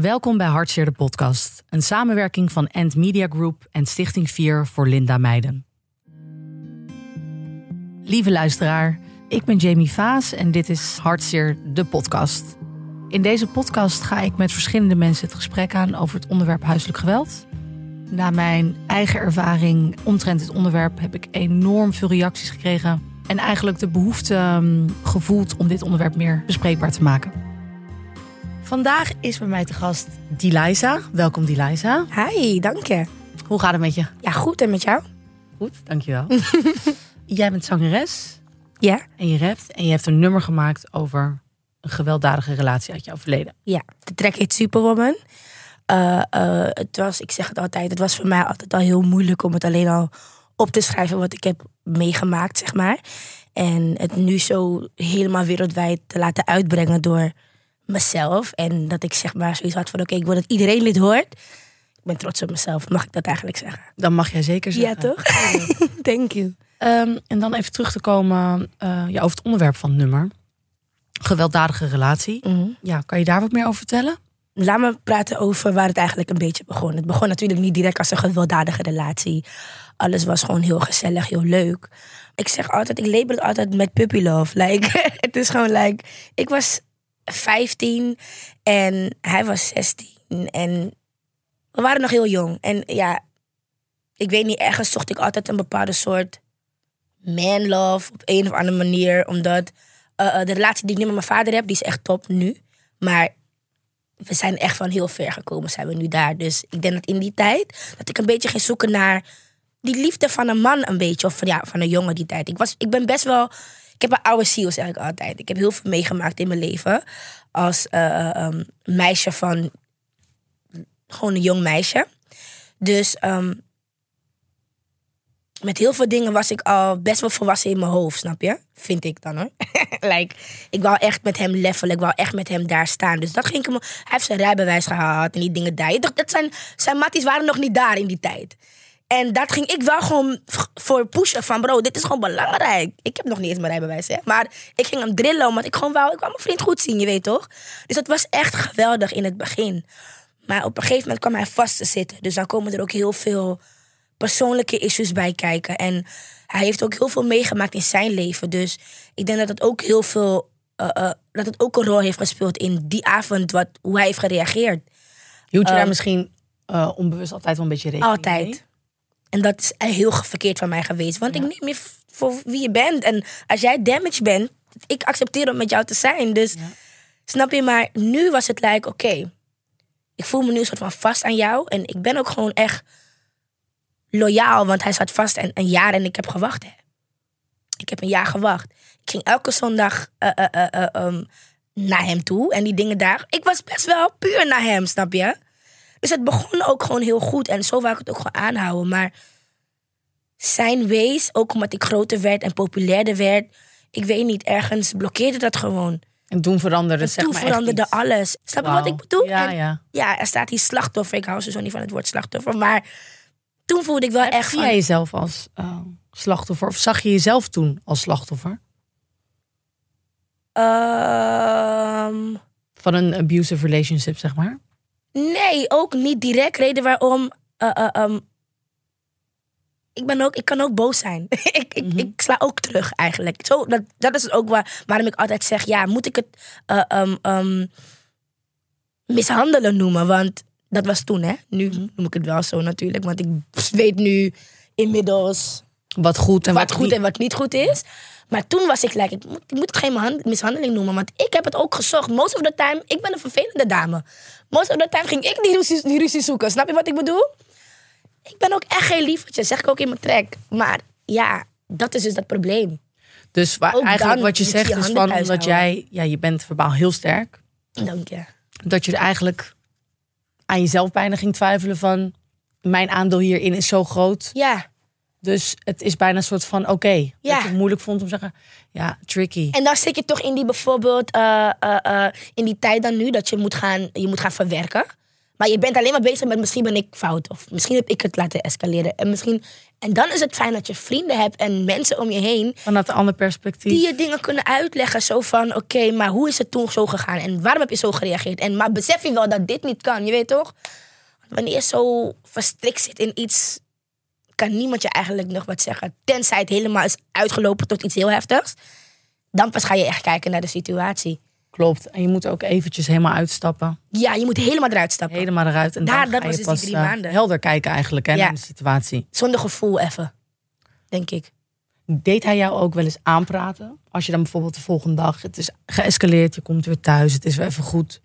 Welkom bij Hartseer de podcast, een samenwerking van End Media Group en Stichting 4 voor Linda Meiden. Lieve luisteraar, ik ben Jamie Vaas en dit is Hartseer de podcast. In deze podcast ga ik met verschillende mensen het gesprek aan over het onderwerp huiselijk geweld. Na mijn eigen ervaring omtrent dit onderwerp heb ik enorm veel reacties gekregen en eigenlijk de behoefte um, gevoeld om dit onderwerp meer bespreekbaar te maken. Vandaag is bij mij te gast Deliza. Welkom Deliza. Hi, dank je. Hoe gaat het met je? Ja, goed en met jou? Goed, dankjewel. Jij bent zangeres. Ja. En je rapt. En je hebt een nummer gemaakt over een gewelddadige relatie uit jouw verleden. Ja, de track heet Superwoman. Uh, uh, het was, ik zeg het altijd, het was voor mij altijd al heel moeilijk om het alleen al op te schrijven wat ik heb meegemaakt, zeg maar. En het nu zo helemaal wereldwijd te laten uitbrengen door mezelf. En dat ik zeg maar zoiets had van oké, ik wil dat iedereen dit hoort. Ik ben trots op mezelf, mag ik dat eigenlijk zeggen? Dan mag jij zeker zeggen. Ja, toch? Thank you. Um, en dan even terug te komen uh, ja, over het onderwerp van het nummer. Gewelddadige relatie. Mm -hmm. Ja, kan je daar wat meer over vertellen? Laat me praten over waar het eigenlijk een beetje begon. Het begon natuurlijk niet direct als een gewelddadige relatie. Alles was gewoon heel gezellig, heel leuk. Ik zeg altijd, ik label het altijd met puppy love. Like, het is gewoon like, ik was 15 en hij was 16. En we waren nog heel jong. En ja, ik weet niet, ergens zocht ik altijd een bepaalde soort man love op een of andere manier. Omdat uh, de relatie die ik nu met mijn vader heb, die is echt top nu. Maar we zijn echt van heel ver gekomen, zijn we nu daar. Dus ik denk dat in die tijd, dat ik een beetje ging zoeken naar die liefde van een man een beetje. Of van, ja, van een jongen die tijd. Ik, was, ik ben best wel, ik heb een oude ziel zeg ik altijd. Ik heb heel veel meegemaakt in mijn leven. Als uh, um, meisje van, gewoon een jong meisje. Dus um, met heel veel dingen was ik al best wel volwassen in mijn hoofd, snap je? Vind ik dan hoor. like, ik wou echt met hem levelen, ik wou echt met hem daar staan. Dus dat ging hem. Hij heeft zijn rijbewijs gehad en die dingen daar. Dat zijn, zijn matties waren nog niet daar in die tijd. En dat ging ik wel gewoon voor pushen van bro, dit is gewoon belangrijk. Ik heb nog niet eens mijn rijbewijs, hè. Maar ik ging hem drillen, omdat ik gewoon wou, ik wou mijn vriend goed zien, je weet toch? Dus dat was echt geweldig in het begin. Maar op een gegeven moment kwam hij vast te zitten. Dus dan komen er ook heel veel persoonlijke issues bij kijken. En hij heeft ook heel veel meegemaakt in zijn leven. Dus ik denk dat het ook heel veel. Uh, uh, dat het ook een rol heeft gespeeld in die avond, wat, hoe hij heeft gereageerd. Hield je um, daar misschien uh, onbewust altijd wel een beetje rekening Altijd. mee? En dat is heel verkeerd van mij geweest. Want ja. ik neem je voor wie je bent. En als jij damaged bent, ik accepteer om met jou te zijn. Dus ja. snap je, maar nu was het like, oké. Okay, ik voel me nu een soort van vast aan jou. En ik ben ook gewoon echt loyaal, want hij zat vast een, een jaar en ik heb gewacht. Hè. Ik heb een jaar gewacht. Ik ging elke zondag uh, uh, uh, um, naar hem toe en die dingen daar. Ik was best wel puur naar hem, snap je? Dus het begon ook gewoon heel goed en zo wou ik het ook gewoon aanhouden. Maar zijn wees, ook omdat ik groter werd en populairder werd, ik weet niet, ergens blokkeerde dat gewoon. En toen veranderde, en zeg toen maar veranderde echt alles. Snap je wow. wat ik bedoel? Ja, en, ja. ja, er staat hier slachtoffer. Ik hou zo niet van het woord slachtoffer, maar toen voelde ik wel echt Zie van... jij jezelf als uh, slachtoffer? Of zag je jezelf toen als slachtoffer? Um... Van een abusive relationship, zeg maar? Nee, ook niet direct. Reden waarom... Uh, uh, um... ik, ben ook, ik kan ook boos zijn. ik, mm -hmm. ik, sla ook terug eigenlijk. Zo, dat, dat is ook waar, waarom ik altijd zeg... Ja, moet ik het um, um, mishandelen noemen? Want dat was toen, hè. Nu noem ik het wel zo natuurlijk. Want ik weet nu inmiddels... Wat goed en wat, wat, goed niet. en wat niet goed is. Maar toen was ik like, ik moet, ik moet het geen mishandeling noemen. Want ik heb het ook gezocht. Most of the time, ik ben een vervelende dame. Most of the time ging ik die ruzie, die ruzie zoeken. Snap je wat ik bedoel? Ik ben ook echt geen liefertje, zeg ik ook in mijn track. Maar ja, dat is dus dat probleem. Dus waar, eigenlijk wat je zegt je is van, omdat jij... Ja, je bent verbaal heel sterk. Dank je. Dat je er eigenlijk aan jezelf bijna ging twijfelen van... mijn aandeel hierin is zo groot. Ja. Dus het is bijna een soort van oké. Okay, ja. Dat je het moeilijk vond om te zeggen, ja, tricky. En dan zit je toch in die bijvoorbeeld, uh, uh, uh, in die tijd dan nu, dat je moet gaan, je moet gaan verwerken. Maar je bent alleen maar bezig met misschien ben ik fout. Of misschien heb ik het laten escaleren. En, misschien, en dan is het fijn dat je vrienden hebt en mensen om je heen. Vanuit een ander perspectief. Die je dingen kunnen uitleggen. Zo van, oké, maar hoe is het toen zo gegaan? En waarom heb je zo gereageerd? En maar besef je wel dat dit niet kan, je weet toch? Wanneer je zo verstrikt zit in iets, kan niemand je eigenlijk nog wat zeggen. Tenzij het helemaal is uitgelopen tot iets heel heftigs. Dan pas ga je echt kijken naar de situatie. Klopt. En je moet ook eventjes helemaal uitstappen. Ja, je moet helemaal eruit stappen. Helemaal eruit. En Daar- dan dat was dus die drie eh, maanden. helder kijken eigenlijk hè, Ja. naar de situatie. Zonder gevoel even, denk ik. Deed hij jou ook wel eens aanpraten? Als je dan bijvoorbeeld de volgende dag, het is geëscaleerd, je komt weer thuis, het is weer even goed.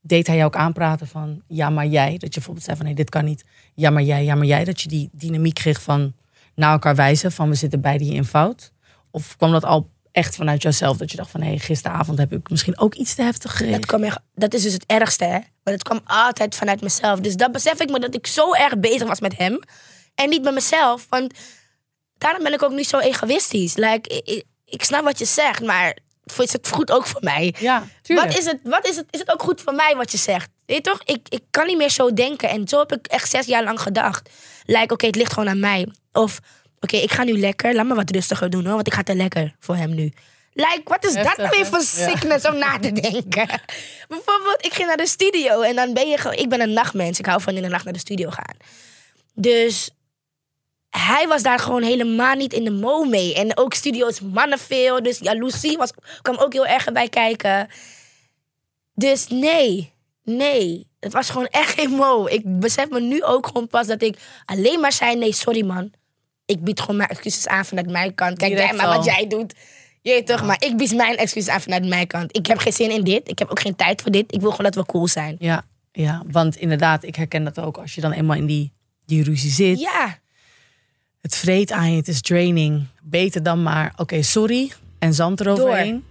Deed hij jou ook aanpraten van, ja maar jij? Dat je bijvoorbeeld zei van, nee dit kan niet. Ja maar jij, ja maar jij. Dat je die dynamiek kreeg van naar elkaar wijzen van, we zitten beide hier in fout. Of kwam dat al echt vanuit jezelf? Dat je dacht van, hé gisteravond heb ik misschien ook iets te heftig gereageerd. Dat, kwam echt, dat is dus het ergste, hè? Maar het kwam altijd vanuit mezelf. Dus dat besef ik me dat ik zo erg bezig was met hem. En niet met mezelf. Want daarom ben ik ook niet zo egoïstisch. Like, ik, ik, ik snap wat je zegt, maar is het goed ook voor mij? Ja, tuurlijk. Wat is het, wat is het, is het ook goed voor mij wat je zegt? Weet je toch? Ik, ik kan niet meer zo denken. En zo heb ik echt zes jaar lang gedacht. Like, oké, het ligt gewoon aan mij. Of, oké, ik ga nu lekker. Laat me wat rustiger doen hoor, want ik ga te lekker voor hem nu. Like, wat is dat nou weer voor Ja. sickness om na te denken? Bijvoorbeeld, ik ging naar de studio en dan ben je gewoon... Ik ben een nachtmens, ik hou van in de nacht naar de studio gaan. Dus hij was daar gewoon helemaal niet in de mo mee. En ook studio's mannen veel. Dus jaloezie was, kwam ook heel erg bij kijken. Dus nee, nee. Het was gewoon echt geen mo. Ik besef me nu ook gewoon pas dat ik alleen maar zei... Nee, sorry man. Ik bied gewoon mijn excuses aan vanuit mijn kant. Kijk jij maar wat jij doet. Je toch, maar ik bied mijn excuses aan vanuit mijn kant. Ik heb geen zin in dit. Ik heb ook geen tijd voor dit. Ik wil gewoon dat we cool zijn. Ja, ja, want inderdaad, ik herken dat ook. Als je dan eenmaal in die, die ruzie zit. Ja, Het vreet aan je, het is draining. Beter dan maar, oké, sorry. En zand eroverheen.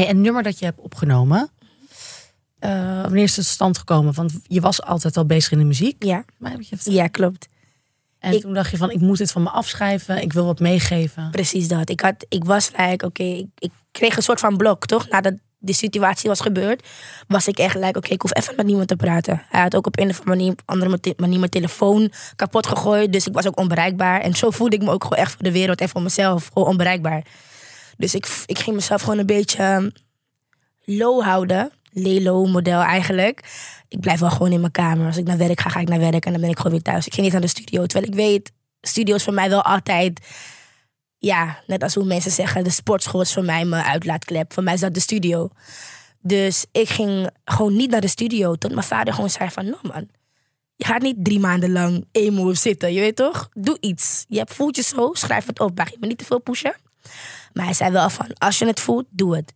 Hey, een nummer dat je hebt opgenomen. eh wanneer is het stand gekomen? Want je was altijd al bezig in de muziek. ja, Maar heb je verteld. ja, klopt. En Ik- toen dacht je van, ik moet dit van me afschrijven. Ik wil wat meegeven. Precies dat. Ik, had, ik was like, oké, ik, ik kreeg een soort van blok, toch? Nadat die situatie was gebeurd, was ik echt like, oké, ik hoef even met niemand te praten. Hij had ook op een of andere manier, andere manier mijn telefoon kapot gegooid, dus ik was ook onbereikbaar. En zo voelde ik me ook gewoon echt voor de wereld en voor mezelf, gewoon onbereikbaar. Dus ik, ik ging mezelf gewoon een beetje um, low houden. Lelo-model eigenlijk. Ik blijf wel gewoon in mijn kamer. Als ik naar werk ga, ga ik naar werk en dan ben ik gewoon weer thuis. Ik ging niet naar de studio. Terwijl ik weet, studio is voor mij wel altijd ja, net als hoe mensen zeggen, de sportschool is voor mij mijn uitlaatklep. Voor mij is dat de studio. Dus ik ging gewoon niet naar de studio. Tot mijn vader gewoon zei van, no man. Je gaat niet drie maanden lang emo zitten, je weet toch? Doe iets. Je voelt je zo, schrijf het op. Mag je me niet te veel pushen? Maar hij zei wel van, als je het voelt, doe het.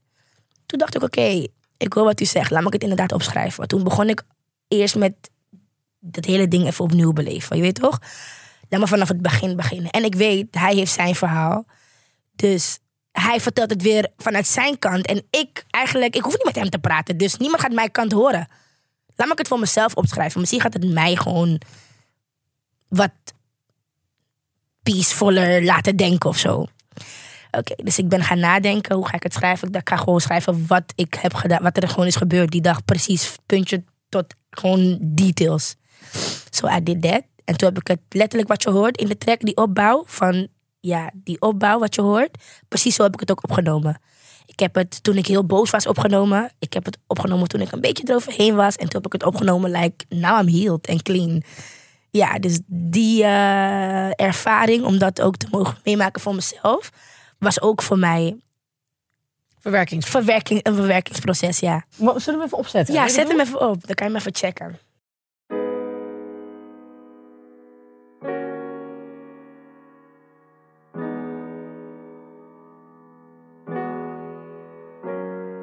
Toen dacht ik, oké, ik hoor wat u zegt. Laat me het inderdaad opschrijven. Want toen begon ik eerst met dat hele ding even opnieuw beleven. Je weet toch? Laat me vanaf het begin beginnen. En ik weet, hij heeft zijn verhaal. Dus hij vertelt het weer vanuit zijn kant. En ik eigenlijk, ik hoef niet met hem te praten. Dus niemand gaat mijn kant horen. Laat me het voor mezelf opschrijven. Misschien gaat het mij gewoon wat peacevoller laten denken of zo. Oké, dus ik ben gaan nadenken. Hoe ga ik het schrijven? Ik ga gewoon schrijven wat ik heb gedaan. Wat er gewoon is gebeurd die dag. Precies, puntje tot gewoon details. So I did that. En toen heb ik het letterlijk wat je hoort in de track, die opbouw van, ja, die opbouw wat je hoort. Precies zo heb ik het ook opgenomen. Ik heb het toen ik heel boos was opgenomen. Ik heb het opgenomen toen ik een beetje eroverheen was. En toen heb ik het opgenomen like, now I'm healed en clean. Ja, dus die eh, ervaring om dat ook te mogen meemaken voor mezelf, was ook voor mij Verwerkings. verwerking, een verwerkingsproces, ja. Zullen we hem even opzetten? Ja, zet hem even op. Dan kan je hem even checken.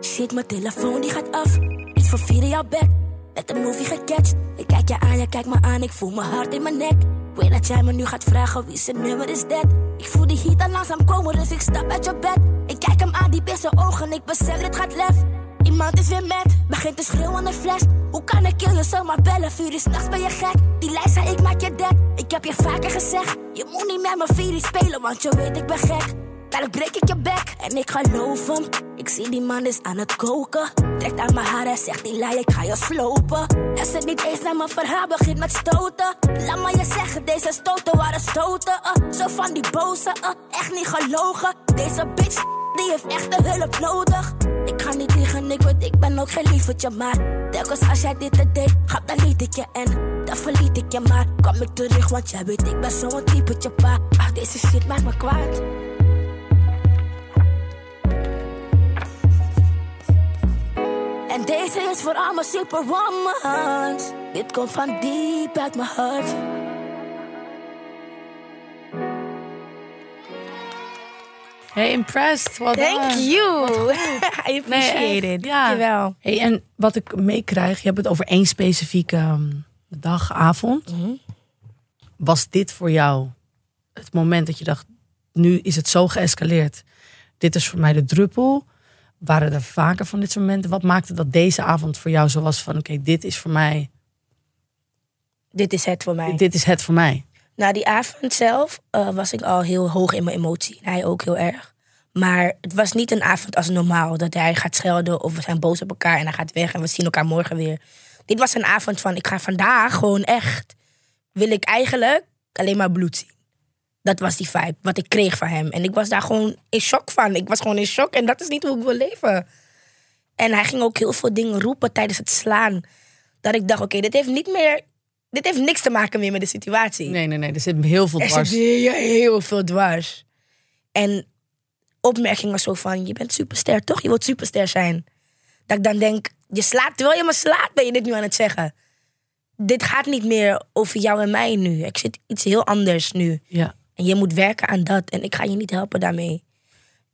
Shit, mijn telefoon die gaat af. Iets voor vier in jouw bed. Met een movie gecatcht. Ik kijk je aan, je kijkt me aan. Ik voel mijn hart in mijn nek. Weet dat jij me nu gaat vragen wie zijn nummer is dat. Ik voel die heat al langzaam komen, dus ik stap uit je bed. Ik kijk hem aan, in zijn ogen. Ik besef, dit gaat lef. Iemand is weer met, begint te schreeuwen en fles. Hoe kan ik je zomaar bellen? Vier uur s'nachts ben je gek. Die lijst zei ik maak je dek. Ik heb je vaker gezegd, je moet niet met mijn vier uur spelen, want je weet ik ben gek. Dadelijk breek ik je bek en ik geloof hem. Ik zie die man is aan het koken. Trekt aan mijn haar en zegt die lijn, ik ga je slopen. Er zit niet eens naar mijn verhaal, begint met stoten. Laat maar je zeggen, deze stoten waren stoten. Uh, zo van die boze, uh, echt niet gelogen. Deze bitch, die heeft echt de hulp nodig. Ik ga niet liegen, ik weet, ik ben ook geen lievertje, maar telkens als jij dit deed, gaf dan liet ik je en dan verliet ik je maar. Kom ik terug, want jij weet, ik ben zo'n typetje pa. Ach, deze shit maakt me kwaad. En deze is voor alle superwomans. Dit komt van diep uit mijn hart. Hey, impressed. Well Thank done. you. I appreciate it. ja. Dankjewel. Hey, en wat ik meekrijg, je hebt het over één specifieke ehm, dag, avond. Mhm. Was dit voor jou het moment dat je dacht, nu is het zo geëscaleerd. Dit is voor mij de druppel. Waren er vaker van dit soort momenten? Wat maakte dat deze avond voor jou zo was van, oké, dit is voor mij, Dit is het voor mij. dit is het voor mij. Na die avond zelf eh, was ik al heel hoog in mijn emotie. Hij ook heel erg. Maar het was niet een avond als normaal. Dat hij gaat schelden of we zijn boos op elkaar en hij gaat weg en we zien elkaar morgen weer. Dit was een avond van ik ga vandaag gewoon echt. Wil ik eigenlijk alleen maar bloed zien. Dat was die vibe wat ik kreeg van hem. En ik was daar gewoon in shock van. Ik was gewoon in shock en dat is niet hoe ik wil leven. En hij ging ook heel veel dingen roepen tijdens het slaan. Dat ik dacht, oké, dit heeft niet meer. Dit heeft niks te maken meer met de situatie. Nee, nee, nee. Er zit heel veel Er dwars. zit heel, heel veel dwars. En opmerkingen zo van, je bent superster, toch? Je wilt superster zijn. Dat ik dan denk, je slaat, terwijl je me slaat, ben je dit nu aan het zeggen. Dit gaat niet meer over jou en mij nu. Ik zit iets heel anders nu. Ja. En je moet werken aan dat. En ik ga je niet helpen daarmee.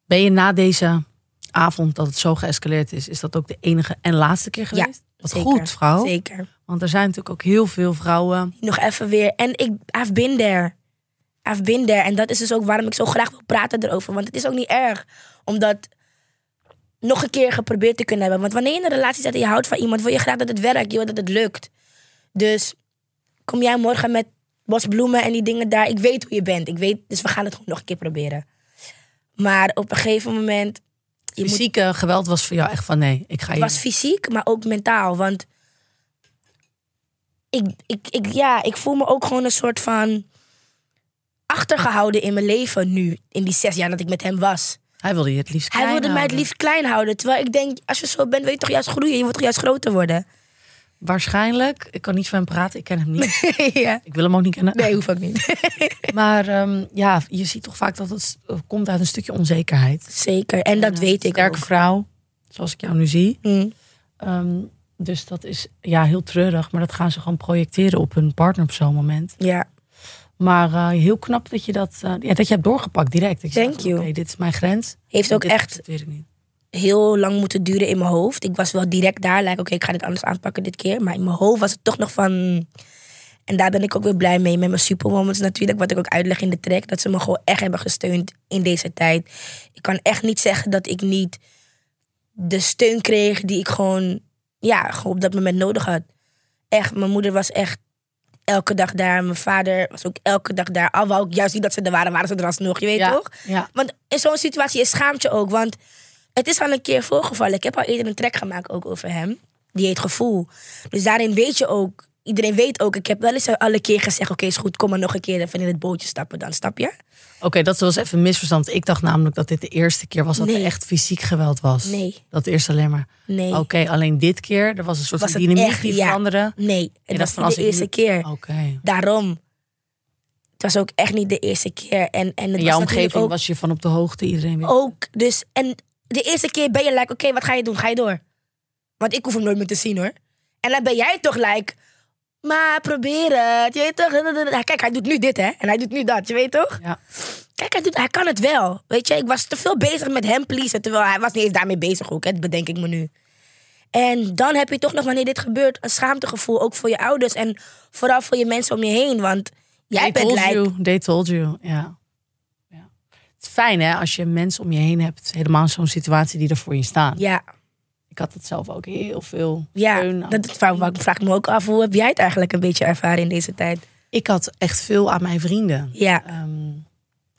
Ben je na deze avond dat het zo geëscaleerd is, is dat ook de enige en laatste keer geweest? Wat zeker. goed, vrouw. Zeker. Want er zijn natuurlijk ook heel veel vrouwen. Nog even weer. En ik, I've been there. I've been there. En dat is dus ook waarom ik zo graag wil praten erover. Want het is ook niet erg. om dat nog een keer geprobeerd te kunnen hebben. Want wanneer je in een relatie zit en je houdt van iemand, wil je graag dat het werkt. Je wil dat het lukt. Dus kom jij morgen met bosbloemen en die dingen daar. Ik weet hoe je bent. Ik weet, dus we gaan het gewoon nog een keer proberen. Maar op een gegeven moment... Moet Fysieke geweld was voor jou echt van nee, ik ga het je. was fysiek, maar ook mentaal. Want ik, ik, ik, ja, ik voel me ook gewoon een soort van achtergehouden in mijn leven nu. In die zes jaar dat ik met hem was. Hij wilde je het liefst Hij klein wilde mij het liefst klein houden. Terwijl ik denk, als je zo bent, wil je toch juist groeien. Je wilt toch juist groter worden. Waarschijnlijk. Ik kan niet van hem praten. Ik ken hem niet. ja. Ik wil hem ook niet kennen. Nee, hoef ook niet. Maar ehm, ja, je ziet toch vaak dat het komt uit een stukje onzekerheid. Zeker. En dat weet ik Sterke ook. vrouw, zoals ik jou nu zie. Mm. Ehm, dus dat is ja, heel treurig. Maar dat gaan ze gewoon projecteren op hun partner op zo'n moment. Ja, Maar eh, heel knap dat je dat, eh, ja, dat je hebt doorgepakt direct. Thank you. Dit is mijn grens. heeft ook dit echt ik niet. Heel lang moeten duren in mijn hoofd. Ik was wel direct daar, like, oké, ik ga dit anders aanpakken dit keer. Maar in mijn hoofd was het toch nog van... En daar ben ik ook weer blij mee met mijn supermoments natuurlijk. Wat ik ook uitleg in de track. Dat ze me gewoon echt hebben gesteund in deze tijd. Ik kan echt niet zeggen dat ik niet de steun kreeg die ik gewoon, ja, gewoon op dat moment nodig had. Echt, mijn moeder was echt elke dag daar. Mijn vader was ook elke dag daar. Al wou ik juist niet dat ze er waren, waren ze er alsnog. Je weet Ja, toch? ja. Want in zo'n situatie is schaamt je ook. Want het is al een keer voorgevallen. Ik heb al eerder een track gemaakt ook over hem. Die heet Gevoel. Dus daarin weet je ook... Iedereen weet ook, ik heb wel eens alle keer gezegd... oké, is goed, kom maar nog een keer even in het bootje stappen dan. Snap je? Oké, dat was even een misverstand. Ik dacht namelijk dat dit de eerste keer was dat Nee. er echt fysiek geweld was. Nee. Dat eerst alleen maar. Nee. Oké, alleen dit keer, er was een soort Was dynamiek echt, die ja. veranderde. Nee, het was niet de eerste nu- keer. Oké. Daarom. Het was ook echt niet de eerste keer. En, en het jouw omgeving ook, was je van op de hoogte, iedereen wist. ook... Dus, en de eerste keer ben je like, oké, wat ga je doen? Ga je door? Want ik hoef hem nooit meer te zien, hoor. En dan ben jij toch like... Maar probeer het. Je weet toch? Kijk, hij doet nu dit, hè? En hij doet nu dat. Je weet toch? Ja. Kijk, hij, doet, hij kan het wel. Weet je, ik was te veel bezig met hem pleasen. Terwijl hij was niet eens daarmee bezig ook. Hè? Dat bedenk ik me nu. En dan heb je toch nog, wanneer dit gebeurt, een schaamtegevoel. Ook voor je ouders. En vooral voor je mensen om je heen. Want jij They bent told like... you. They told you. Ja. ja. Het fijn hè, als je mensen om je heen hebt. Helemaal zo'n situatie die er voor je staan. Ja, Ik had het zelf ook heel veel ja dat vraag, me ook af. Hoe heb jij het eigenlijk een beetje ervaren in deze tijd? Ik had echt veel aan mijn vrienden. Ja, Ehm,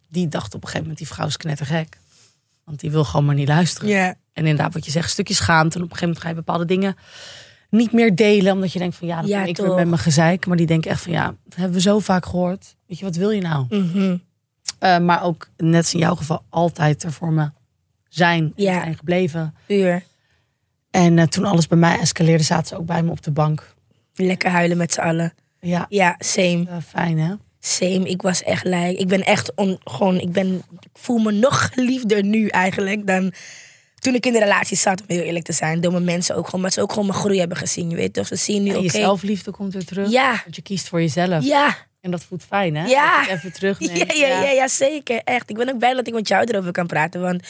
die dachten op een gegeven moment, die vrouw is knettergek. Want die wil gewoon maar niet luisteren. ja, En inderdaad, wat je zegt, een stukje schaamte. En op een gegeven moment ga je bepaalde dingen niet meer delen. Omdat je denkt van ja, ik toch. weer met mijn gezeik. Maar die denken echt van ja, dat hebben we zo vaak gehoord. Weet je, wat wil je nou? Mhm. Eh, maar ook net in jouw geval altijd er voor me zijn. en Ja. zijn gebleven. Puur. En eh, toen alles bij mij escaleerde, zaten ze ook bij me op de bank. Lekker huilen met z'n allen. Ja, Ja, same. eh, fijn hè? Same. Ik was echt like, ik ben echt on, gewoon, ik ben, ik voel me nog geliefder nu eigenlijk dan toen ik in de relatie zat, om heel eerlijk te zijn. Door mijn mensen ook gewoon, maar ze ook gewoon mijn groei hebben gezien, je weet toch? Ze zien nu, En oké. je zelfliefde komt weer terug. Ja, Want je kiest voor jezelf. ja. En dat voelt fijn hè? Ja. Dat even terugneemt. Ja, ja, ja, ja, zeker. Echt. Ik ben ook blij dat ik met jou erover kan praten. Want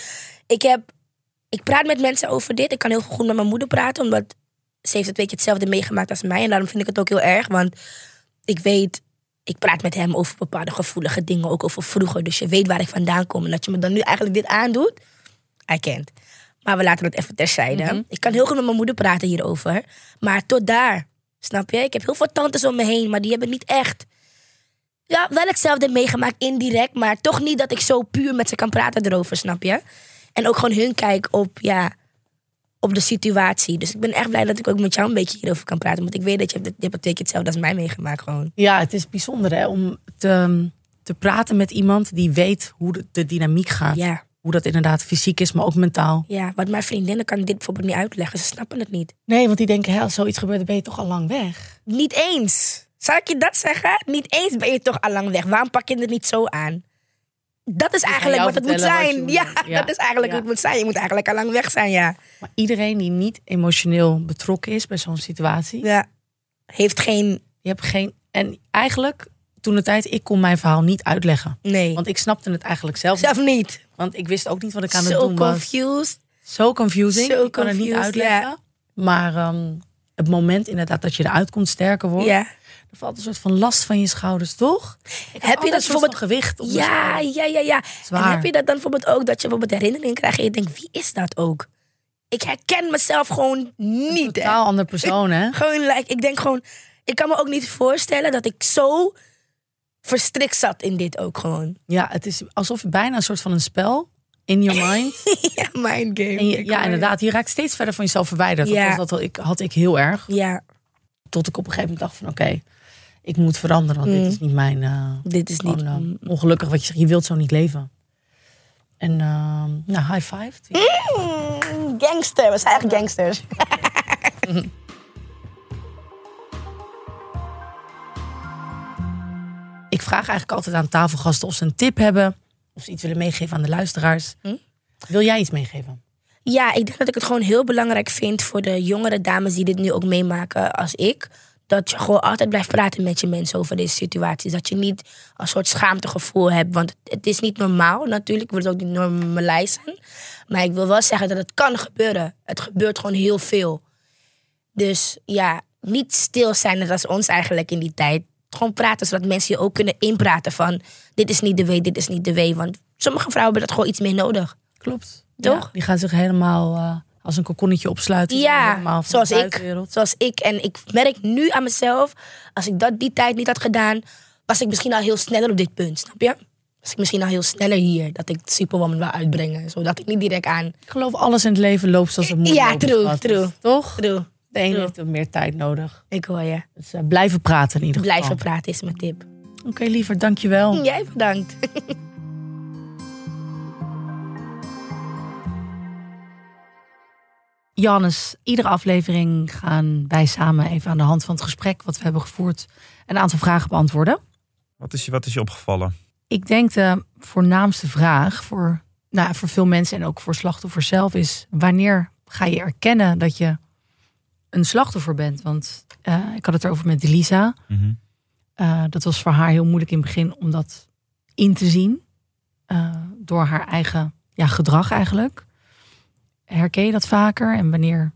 ik heb... Ik praat met mensen over dit. Ik kan heel goed met mijn moeder praten. Omdat ze heeft het weet je, hetzelfde meegemaakt als mij. En daarom vind ik het ook heel erg. Want ik weet... Ik praat met hem over bepaalde gevoelige dingen. Ook over vroeger. Dus je weet waar ik vandaan kom. En dat je me dan nu eigenlijk dit aandoet. I can't. Maar we laten het even terzijde. Mhm. Ik kan heel goed met mijn moeder praten hierover. Maar tot daar. Snap je? Ik heb heel veel tantes om me heen. Maar die hebben niet echt ja, wel hetzelfde meegemaakt, indirect. Maar toch niet dat ik zo puur met ze kan praten erover, snap je? En ook gewoon hun kijk op, ja, op de situatie. Dus ik ben echt blij dat ik ook met jou een beetje hierover kan praten. Want ik weet dat je je hebt het hetzelfde als mij meegemaakt gewoon. Ja, het is bijzonder hè, om te, te praten met iemand die weet hoe de, de dynamiek gaat. Ja, Hoe dat inderdaad fysiek is, maar ook mentaal. ja, want mijn vriendinnen kan dit bijvoorbeeld niet uitleggen. Ze snappen het niet. Nee, want die denken, hè, als zoiets gebeurt, dan ben je toch al lang weg. Niet eens. Zou ik je dat zeggen? Niet eens ben je toch al lang weg. Waarom pak je het niet zo aan? Dat is eigenlijk wat het moet zijn. moet Ja, dat is eigenlijk Ja. wat het moet zijn. Je moet eigenlijk al lang weg zijn, ja. Maar iedereen die niet emotioneel betrokken is bij zo'n situatie, Ja. Heeft geen... je hebt geen. En eigenlijk, toen de tijd, ik kon mijn verhaal niet uitleggen. Nee. Want ik snapte het eigenlijk zelf. niet. Zelf niet. Want ik wist ook niet wat ik aan het Zo doen was. confused. Zo confusing. Zo ik kan het niet uitleggen. Maar ehm, het moment inderdaad dat je eruit komt, sterker wordt. Ja. Er valt een soort van last van je schouders, toch? Heb je dat een bijvoorbeeld- gewicht op Ja, ja, ja, ja. Zwaar. En heb je dat dan bijvoorbeeld ook, dat je bijvoorbeeld herinneringen krijgt en je denkt, wie is dat ook? Ik herken mezelf gewoon niet. hè. Totaal ander persoon, hè? Gewoon, like, ik denk gewoon, ik kan me ook niet voorstellen dat ik zo verstrikt zat in dit ook gewoon. Ja, het is alsof je bijna een soort van een spel in your mind. ja, mind game. En je, Ik ja, inderdaad, je raakt steeds verder van jezelf verwijderd. Ja. Dat, was dat wel- ik, had ik heel erg. Ja, Tot ik op een gegeven moment dacht van oké, ik moet veranderen. Want Mm. dit is niet mijn... eh, dit is niet... eh, ongelukkig wat je zegt. Je wilt zo niet leven. En ehm, nou, high five. Mm, gangster, we zijn echt gangsters. Ik vraag eigenlijk altijd aan tafelgasten of ze een tip hebben. Of ze iets willen meegeven aan de luisteraars. Hm? Wil jij iets meegeven? Ja, ik denk dat ik het gewoon heel belangrijk vind voor de jongere dames die dit nu ook meemaken als ik. Dat je gewoon altijd blijft praten met je mensen over deze situaties. Dat je niet een soort schaamtegevoel hebt. Want het is niet normaal natuurlijk. Ik wil het ook niet normaliseren. Maar ik wil wel zeggen dat het kan gebeuren. Het gebeurt gewoon heel veel. Dus ja, niet stil zijn als ons eigenlijk in die tijd. Gewoon praten zodat mensen je ook kunnen inpraten van... dit is niet de way, dit is niet de way. Want sommige vrouwen hebben dat gewoon iets meer nodig. Klopt. Toch? Ja, die gaan zich helemaal eh, als een kokonnetje opsluiten. Ja, zoals ik. Zoals ik. En ik merk nu aan mezelf, als ik dat die tijd niet had gedaan, was ik misschien al heel sneller op dit punt, snap je? Was ik misschien al heel sneller hier, dat ik Superwoman wil uitbrengen. Zodat ik niet direct aan... Ik geloof alles in het leven loopt zoals het moet Ja, lopen, true, schat. true. Toch? True, De ene heeft meer tijd nodig. ik hoor je. Dus eh, blijven praten in ieder geval. Blijven praten is mijn tip. Oké, liever, dankjewel. Jij bedankt. Jannes, iedere aflevering gaan wij samen even aan de hand van het gesprek wat we hebben gevoerd een aantal vragen beantwoorden. Wat is je, wat is je opgevallen? Ik denk de voornaamste vraag voor, nou, voor veel mensen en ook voor slachtoffers zelf is: wanneer ga je erkennen dat je een slachtoffer bent? Want eh, ik had het erover met Delisa. Eh, dat was voor haar heel moeilijk in het begin om dat in te zien. eh, door haar eigen ja, gedrag eigenlijk. Herken je dat vaker? En wanneer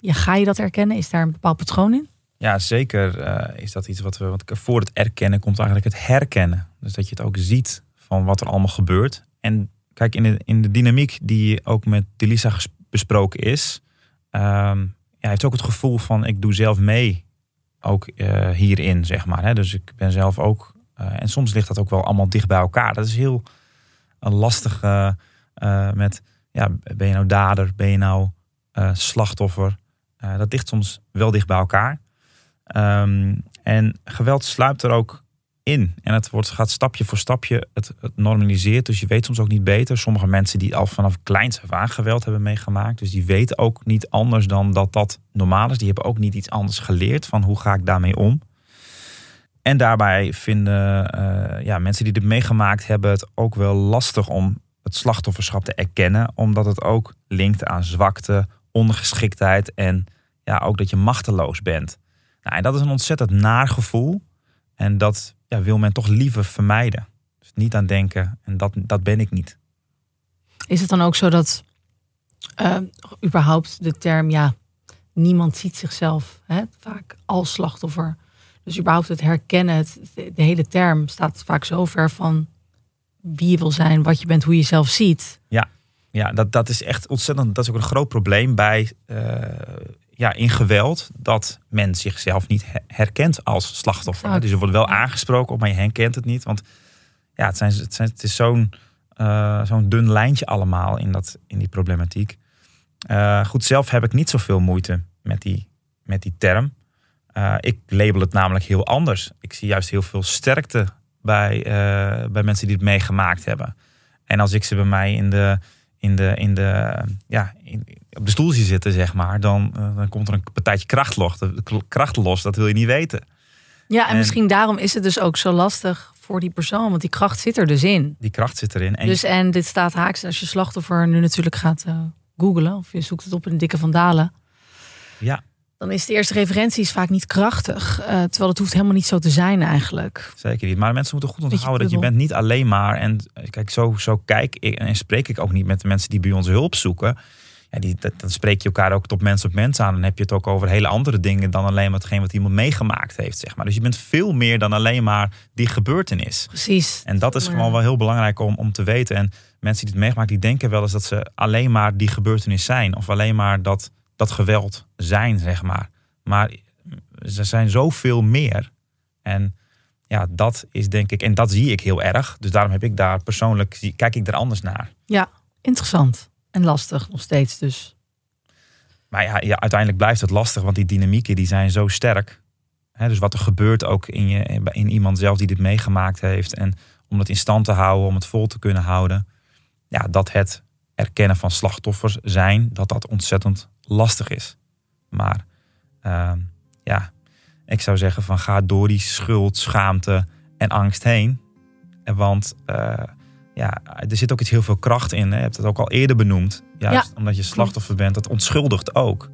ga je dat herkennen? Is daar een bepaald patroon in? Ja, zeker eh, is dat iets wat we. Want voor het erkennen komt eigenlijk het herkennen. Dus dat je het ook ziet van wat er allemaal gebeurt. En kijk, in de, in de dynamiek die ook met Delisa besproken is, ehm ja, heeft ook het gevoel van ik doe zelf mee ook eh, hierin, zeg maar. Hè. Dus ik ben zelf ook. eh, en soms ligt dat ook wel allemaal dicht bij elkaar. Dat is heel lastig met ja, ben je nou dader, ben je nou uh, slachtoffer? Uh, dat ligt soms wel dicht bij elkaar. Um, en geweld sluipt er ook in. En het wordt, gaat stapje voor stapje, het, normaliseert. Dus je weet soms ook niet beter. Sommige mensen die al vanaf kleins af geweld hebben meegemaakt. Dus die weten ook niet anders dan dat dat normaal is. Die hebben ook niet iets anders geleerd van hoe ga ik daarmee om. En daarbij vinden uh, ja, mensen die dit meegemaakt hebben het ook wel lastig om het slachtofferschap te erkennen. Omdat het ook linkt aan zwakte, ondergeschiktheid en ja, ook dat je machteloos bent. Nou, en dat is een ontzettend naar gevoel. En dat ja, wil men toch liever vermijden. Dus niet aan denken, en dat, dat ben ik niet. Is het dan ook zo dat uh, überhaupt de term, ja, niemand ziet zichzelf hè, vaak als slachtoffer. Dus überhaupt het herkennen, het, de hele term staat vaak zo ver van wie je wil zijn, wat je bent, hoe je jezelf ziet. Ja, ja dat, dat is echt ontzettend, dat is ook een groot probleem bij uh, ja, in geweld dat men zichzelf niet herkent als slachtoffer. Dus er wordt wel aangesproken, maar je herkent het niet. Want ja, het, zijn, het, zijn, het is zo'n uh, zo'n dun lijntje allemaal in, dat, in die problematiek. Uh, goed, zelf heb ik niet zoveel moeite met die, met die term. Ik label het namelijk heel anders. Ik zie juist heel veel sterkte bij, bij mensen die het meegemaakt hebben. En als ik ze bij mij in de, in de, in de, ja, in, op de stoel zie zitten, zeg maar, dan, uh, dan komt er een partijtje kracht los. kracht los, dat wil je niet weten. Ja, en, en, misschien daarom is het dus ook zo lastig voor die persoon, want die kracht zit er dus in. Die kracht zit erin. En dus en dit staat haaks als je slachtoffer nu natuurlijk gaat uh, googlen of je zoekt het op in dikke vandalen. Ja. Dan is de eerste referentie is vaak niet krachtig. Uh, terwijl het hoeft helemaal niet zo te zijn eigenlijk. Zeker niet. Maar mensen moeten goed onthouden dat je bent niet alleen maar. En kijk, zo, zo kijk ik en spreek ik ook niet met de mensen die bij ons hulp zoeken ja, die, dan spreek je elkaar ook tot mens op mens aan. Dan heb je het ook over hele andere dingen dan alleen maar hetgeen wat iemand meegemaakt heeft. Zeg maar. Dus je bent veel meer dan alleen maar die gebeurtenis. Precies. En dat is gewoon wel heel belangrijk om, om te weten. En mensen die het meegemaakt, die denken wel eens dat ze alleen maar die gebeurtenis zijn. Of alleen maar dat, dat geweld zijn, zeg maar. Maar ze zijn zoveel meer. En ja, dat is denk ik, en dat zie ik heel erg. Dus daarom heb ik daar persoonlijk, kijk ik er anders naar. Ja, interessant. En lastig nog steeds dus. Maar ja, ja, uiteindelijk blijft het lastig, want die dynamieken die zijn zo sterk. He, dus wat er gebeurt ook in, je, in iemand zelf die dit meegemaakt heeft. En om het in stand te houden, om het vol te kunnen houden. Ja, dat het erkennen van slachtoffers zijn, dat dat ontzettend lastig is. Maar uh, ja, ik zou zeggen van ga door die schuld, schaamte en angst heen. Want uh, ja, er zit ook iets heel veel kracht in. Hè. Je hebt het ook al eerder benoemd. Juist omdat je slachtoffer bent. Dat onschuldigt ook.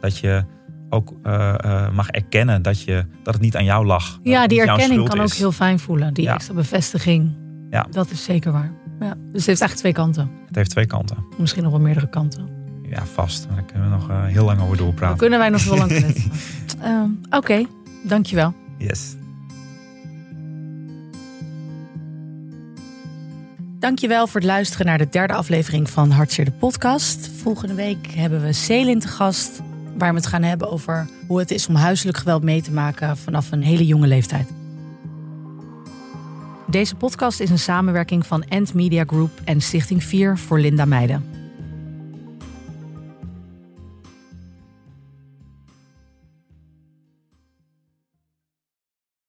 Dat je ook uh, uh, mag erkennen dat, je, dat het niet aan jou lag. Ja, die erkenning kan ook heel fijn voelen. Die extra bevestiging. Ja. Dat is zeker waar. Ja. Dus het heeft eigenlijk twee kanten. Het heeft twee kanten. Misschien nog wel meerdere kanten. Ja, vast. Daar kunnen we nog uh, heel lang over doorpraten. Daar kunnen wij nog wel lang kletsen. Oké, okay. dankjewel. Yes. Dankjewel voor het luisteren naar de derde aflevering van Hartzeer de podcast. Volgende week hebben we Selin te gast, waar we het gaan hebben over hoe het is om huiselijk geweld mee te maken vanaf een hele jonge leeftijd. Deze podcast is een samenwerking van End Media Group en Stichting 4 voor Linda Meijden.